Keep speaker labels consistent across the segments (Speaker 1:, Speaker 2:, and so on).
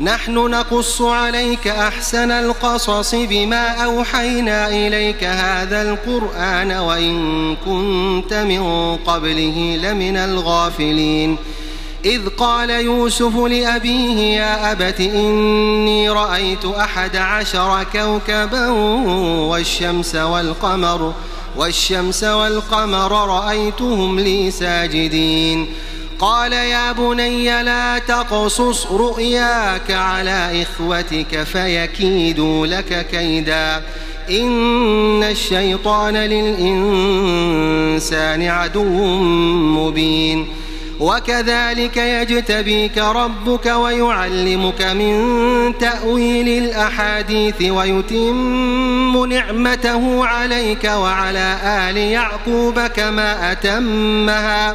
Speaker 1: نحن نقص عليك أحسن القصص بما أوحينا إليك هذا القرآن وإن كنت من قبله لمن الغافلين. إذ قال يوسف لأبيه يا أبت إني رأيت أحد عشر كوكبا والشمس والقمر والشمس والقمر رأيتهم لي ساجدين. قال يا بني لا تقصص رؤياك على إخوتك فيكيدوا لك كيدا. إن الشيطان للإنسان عدو مبين. وكذلك يجتبيك ربك ويعلمك من تأويل الأحاديث ويتم نعمته عليك وعلى آل يعقوب كما أتمها.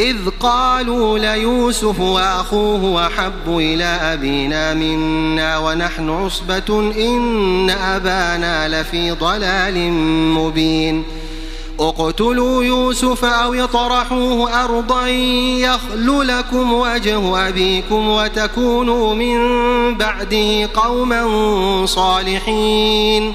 Speaker 1: إذ قالوا ليوسف وأخوه وحب إلى أبينا منا ونحن عصبة إن أبانا لفي ضلال مبين. اقتلوا يوسف أو اطرحوه أرضا يخل لكم وجه أبيكم وتكونوا من بعده قوما صالحين.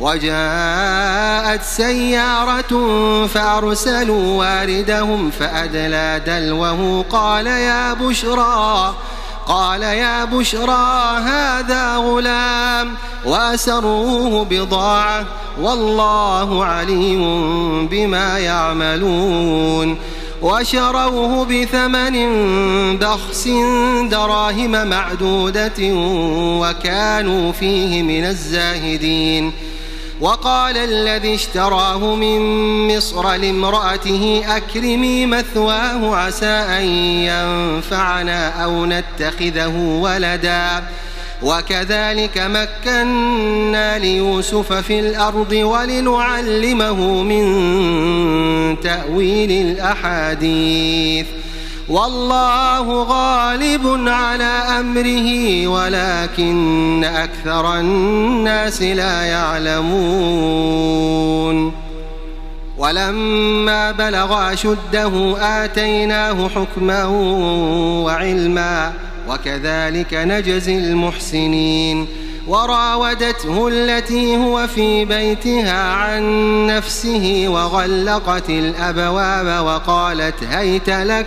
Speaker 1: وجاءت سيارة فأرسلوا واردهم فأدلى دلوه قال يا بشرى قال يا بشرى هذا غلام وأسروه بضاعة والله عليم بما يعملون. وشروه بثمن بخس دراهم معدودة وكانوا فيه من الزاهدين. وقال الذي اشتراه من مصر لامرأته أكرمي مثواه عسى أن ينفعنا أو نتخذه ولدا. وكذلك مكنا ليوسف في الأرض ولنعلمه من تأويل الأحاديث. والله غالب على أمره ولكن أكثر الناس لا يعلمون. ولما بلغ أشده آتيناه حكما وعلما وكذلك نجزي المحسنين. وراودته التي هو في بيتها عن نفسه وغلقت الأبواب وقالت هيت لك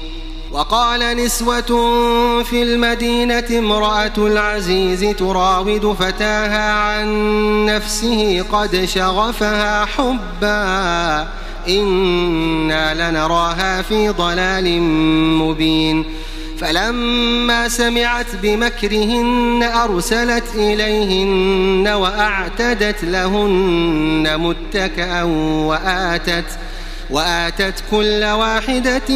Speaker 1: وقال نسوة في المدينة امرأة العزيز تراود فتاها عن نفسه قد شغفها حبا. إنا لنراها في ضلال مبين. فلما سمعت بمكرهن أرسلت إليهن وأعتدت لهن متكأ وآتت وآتت كل واحدة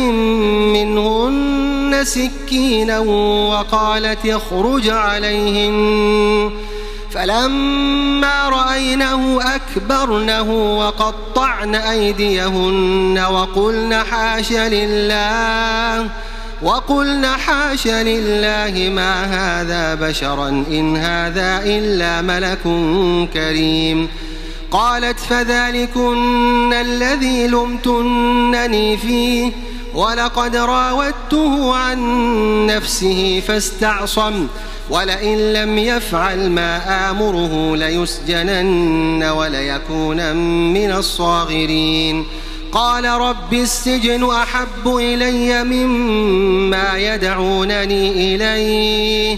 Speaker 1: منهن سكينا وقالت يخرج عليهن. فلما رأينه أكبرنه وقطعن أيديهن وقلن حاش لله وقلن حاش لله ما هذا بشرا إن هذا إلا ملك كريم. قالت فذلكن الذي لمتنني فيه ولقد راودته عن نفسه فاستعصم ولئن لم يفعل ما آمره ليسجنن وليكون من الصاغرين. قال رب السجن أحب إلي مما يدعونني إليه.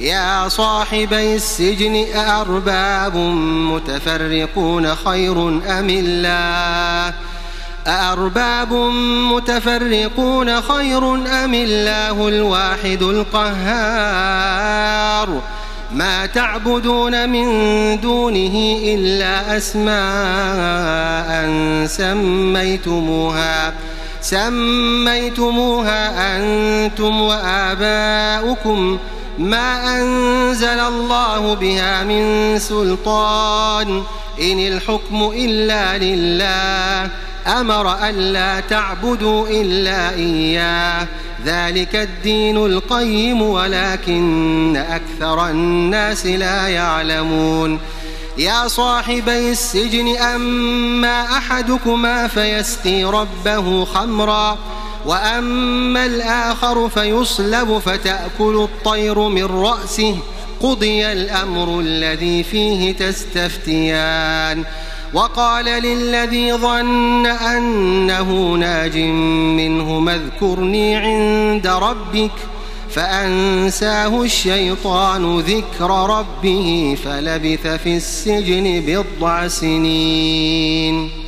Speaker 1: يا صاحبي السجن أأرباب متفرقون خير أم الله؟ أأرباب متفرقون خير أم الله الواحد القهار؟ ما تعبدون من دونه إلا أسماء سميتموها سميتموها أنتم وآباؤكم. ما أنزل الله بها من سلطان. إن الحكم إلا لله. أمر ألا تعبدوا إلا إياه. ذلك الدين القيم ولكن أكثر الناس لا يعلمون. يا صاحبي السجن أما أحدكما فيسقي ربه خمرا. وأما الآخر فيصلب فتأكل الطير من رأسه. قضي الأمر الذي فيه تستفتيان. وقال للذي ظن أنه ناج منه اذكرني عند ربك. فأنساه الشيطان ذكر ربه فلبث في السجن بضع سنين.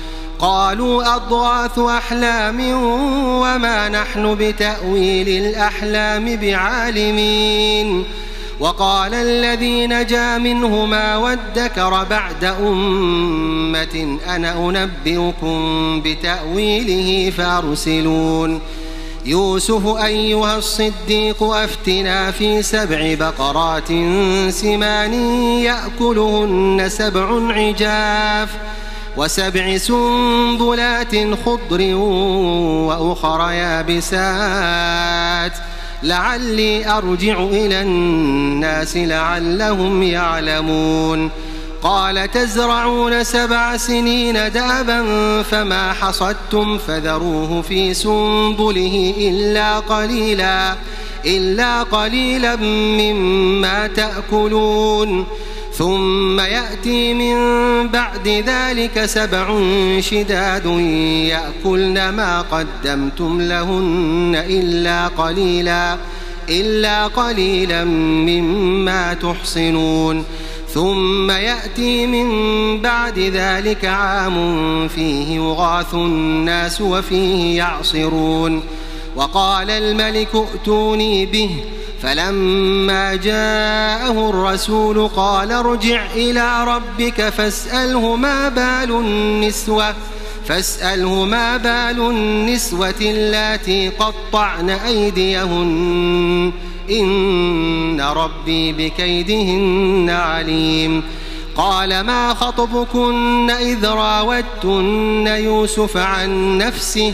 Speaker 1: قالوا أضغاث أحلام وما نحن بتأويل الأحلام بعالمين وقال الذي نجا منهما وادكر بعد أمة أنا أنبئكم بتأويله فأرسلون يوسف أيها الصديق أفتنا في سبع بقرات سمان يأكلهن سبع عجاف وسبع سنبلات خضر وأخر يابسات ۖ. لعلي أرجع إلى الناس لعلهم يعلمون. قال تزرعون سبع سنين دأبا فما حصدتم فذروه في سنبله إلا قليلا إلا قليلا مما تأكلون. ثم يأتي من بعد ذلك سبع شداد يأكلن ما قدمتم لهن إلا قليلا إلا قليلا مما تحصنون. ثم يأتي من بعد ذلك عام فيه يغاث الناس وفيه يعصرون. وقال الملك ائتوني به فلما جاءه الرسول قال ارجع إلى ربك فاسأله ما بال النسوة فاسأله ما بال النسوة اللاتي قطعن أيديهن إن ربي بكيدهن عليم. قال ما خطبكن إذ راوتن يوسف عن نفسه؟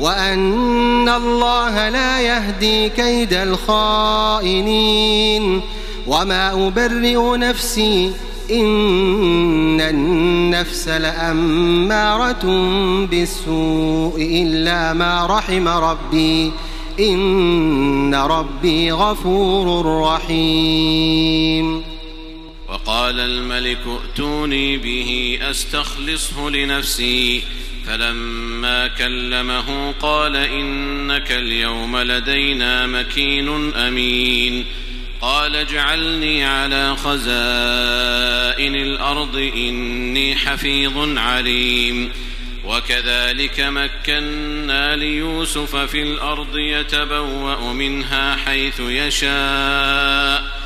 Speaker 1: وأن الله لا يهدي كيد الخائنين. وما أبرئ نفسي إن النفس لأمارة بالسوء إلا ما رحم ربي. إن ربي غفور رحيم.
Speaker 2: وقال الملك ائتوني به أستخلصه لنفسي. فلما كلمه قال إنك اليوم لدينا مكين أمين. قال اجعلني على خزائن الأرض إني حفيظ عليم. وكذلك مكنا ليوسف في الأرض يتبوأ منها حيث يشاء.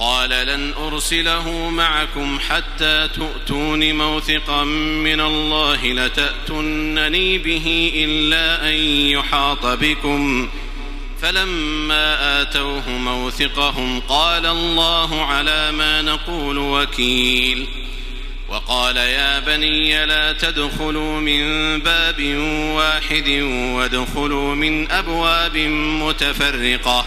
Speaker 2: قال لن أرسله معكم حتى تؤتون موثقا من الله لتأتنني به إلا أن يحاط بكم. فلما آتوه موثقهم قال الله على ما نقول وكيل. وقال يا بني لا تدخلوا من باب واحد وادخلوا من أبواب متفرقة.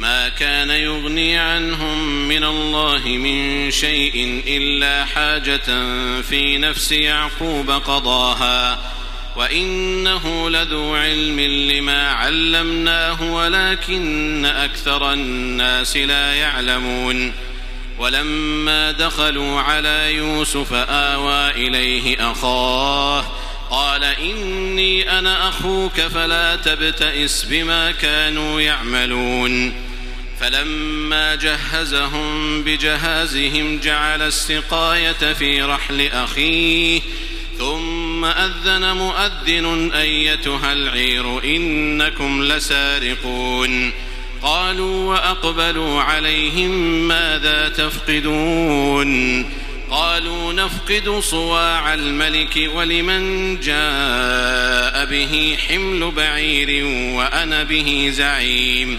Speaker 2: ما كان يغني عنهم من الله من شيء إلا حاجة في نفس يعقوب قضاها وإنه لذو علم لما علمناه ولكن أكثر الناس لا يعلمون ولما دخلوا على يوسف آوى إليه أخاه قال إني أنا أخوك فلا تبتئس بما كانوا يعملون فلما جهزهم بجهازهم جعل السقاية في رحل أخيه ثم أذن مؤذن أيتها العير إنكم لسارقون. قالوا وأقبلوا عليهم ماذا تفقدون؟ قالوا نفقد صواع الملك ولمن جاء به حمل بعير وأنا به زعيم.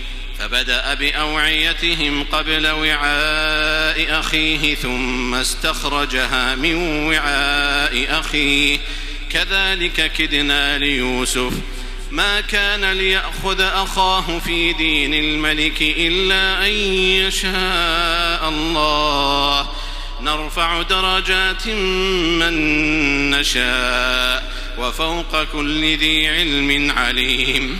Speaker 2: فبدأ بأوعيتهم قبل وعاء أخيه ثم استخرجها من وعاء أخيه. كذلك كدنا ليوسف. ما كان ليأخذ أخاه في دين الملك إلا أن يشاء الله. نرفع درجات من نشاء وفوق كل ذي علم عليم.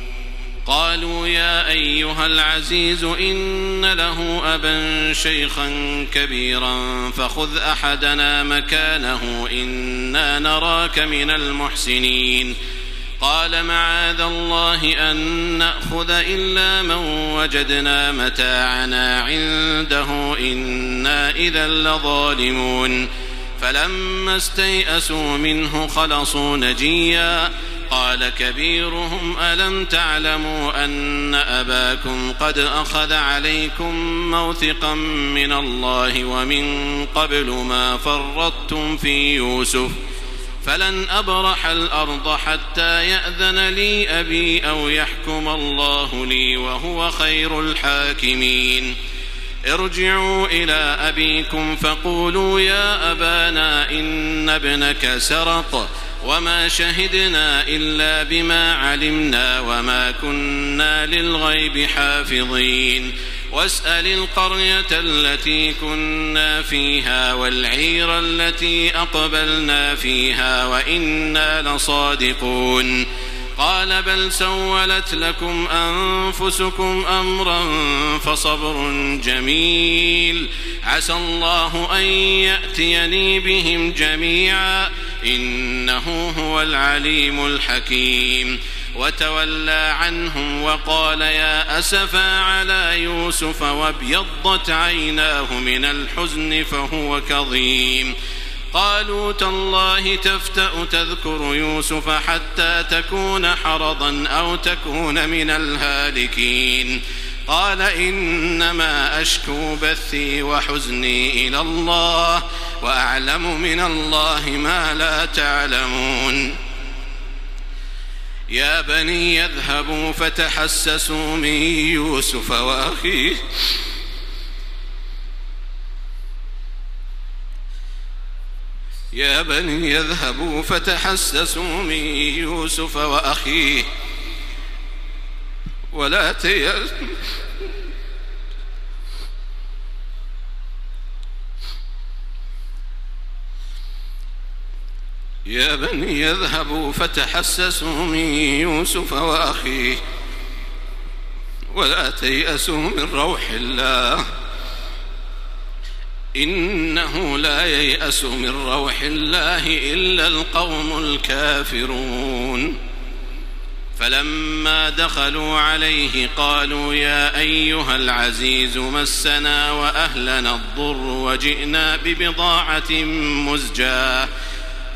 Speaker 2: قالوا يا أيها العزيز إن له أبا شيخا كبيرا فخذ أحدنا مكانه إنا نراك من المحسنين. قال معاذ الله أن نأخذ إلا من وجدنا متاعنا عنده إنا إذا لظالمون. فلما استيئسوا منه خلصوا نجيا قال كبيرهم ألم تعلموا أن أباكم قد أخذ عليكم موثقا من الله ومن قبل ما فرطتم في يوسف فلن أبرح الأرض حتى يأذن لي أبي أو يحكم الله لي وهو خير الحاكمين ارجعوا إلى أبيكم فقولوا يا أبانا إن ابنك سرق وما شهدنا إلا بما علمنا وما كنا للغيب حافظين واسأل القرية التي كنا فيها والعير التي أقبلنا فيها وإنا لصادقون قال بل سولت لكم أنفسكم أمرا فصبر جميل عسى الله أن يأتيني بهم جميعا إنه هو العليم الحكيم. وتولى عنهم وقال يا أسفا على يوسف وابيضت عيناه من الحزن فهو كظيم. قالوا تالله تفتأ تذكر يوسف حتى تكون حرضا أو تكون من الهالكين. قال إنما أشكو بثي وحزني إلى الله. وأعلم من الله ما لا تعلمون. يا بني يذهبوا فتحسسوا من يوسف وأخيه. يا بني يذهبوا فتحسسوا من يوسف وأخيه. ولا تيأسوا يا بني يذهبوا فتحسسوا من يوسف وأخيه. ولا تيأسوا من روح الله. إنه لا ييأس من روح الله إلا القوم الكافرون. فلما دخلوا عليه قالوا يا أيها العزيز مسنا وأهلنا الضر وجئنا ببضاعة مزجاة.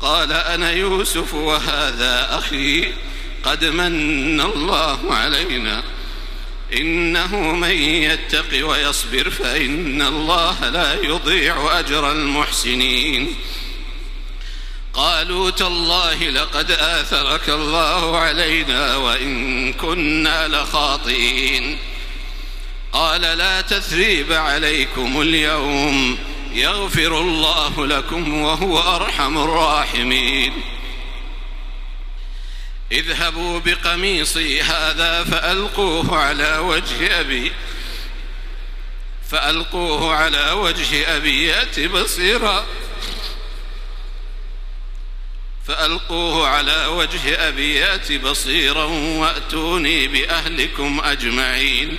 Speaker 2: قال أنا يوسف وهذا أخي قد من الله علينا. إنه من يتق ويصبر فإن الله لا يضيع أجر المحسنين. قالوا تالله لقد آثرك الله علينا وإن كنا لخاطئين. قال لا تثريب عليكم اليوم. يغفر الله لكم وهو أرحم الراحمين. اذهبوا بقميصي هذا فألقوه على وجه أبي فألقوه على وجه أبي بصيرا. فألقوه على وجه أبي بصيرا وأتوني بأهلكم أجمعين.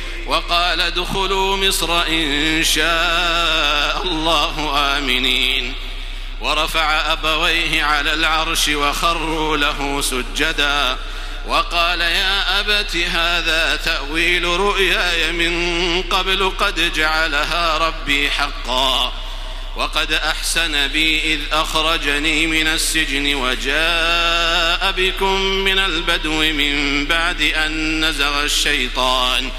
Speaker 2: وقال ادخلوا مصر إن شاء الله آمنين. ورفع أبويه على العرش وخروا له سجداً. وقال يا أبت هذا تأويل رؤياي من قبل قد جعلها ربي حقا. وقد أحسن بي إذ أخرجني من السجن وجاء بكم من البدو من بعد أن نزغ الشيطان.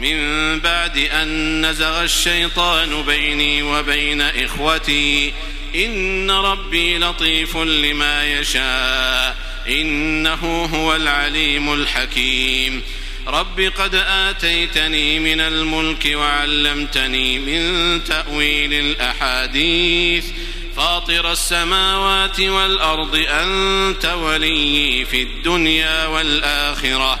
Speaker 2: من بعد أن نزغ الشيطان بيني وبين إخوتي. إن ربي لطيف لما يشاء. إنه هو العليم الحكيم. رب قد آتيتني من الملك وعلمتني من تأويل الأحاديث. فاطر السماوات والأرض أنت ولي في الدنيا والآخرة.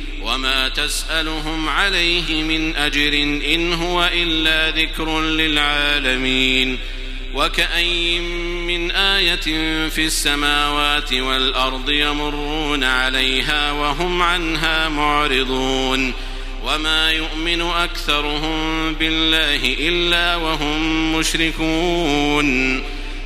Speaker 2: وما تسألهم عليه من أجر إن هو إلا ذكر للعالمين وكأي من آية في السماوات والأرض يمرون عليها وهم عنها معرضون وما يؤمن أكثرهم بالله إلا وهم مشركون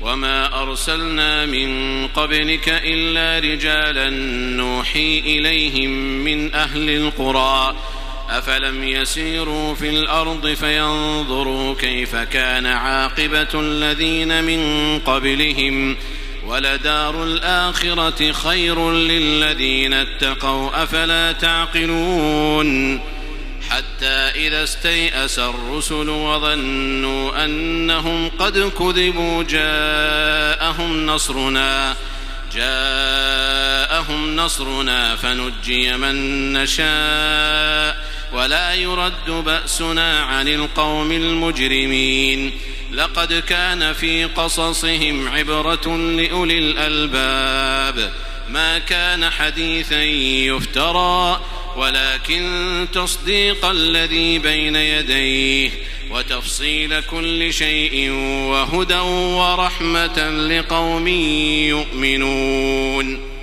Speaker 2: وما أرسلنا من قبلك إلا رجالا نوحي إليهم من أهل القرى أفلم يسيروا في الأرض فينظروا كيف كان عاقبة الذين من قبلهم ولدار الآخرة خير للذين اتقوا أفلا تعقلون حتى إذا استيأس الرسل وظنوا أنهم قد كذبوا جاءهم نصرنا جاءهم نصرنا فنجي من نشاء ولا يرد بأسنا عن القوم المجرمين. لقد كان في قصصهم عبرة لأولي الألباب. ما كان حديثا يفترى ولكن تصديق الذي بين يديه وتفصيل كل شيء وهدى ورحمة لقوم يؤمنون.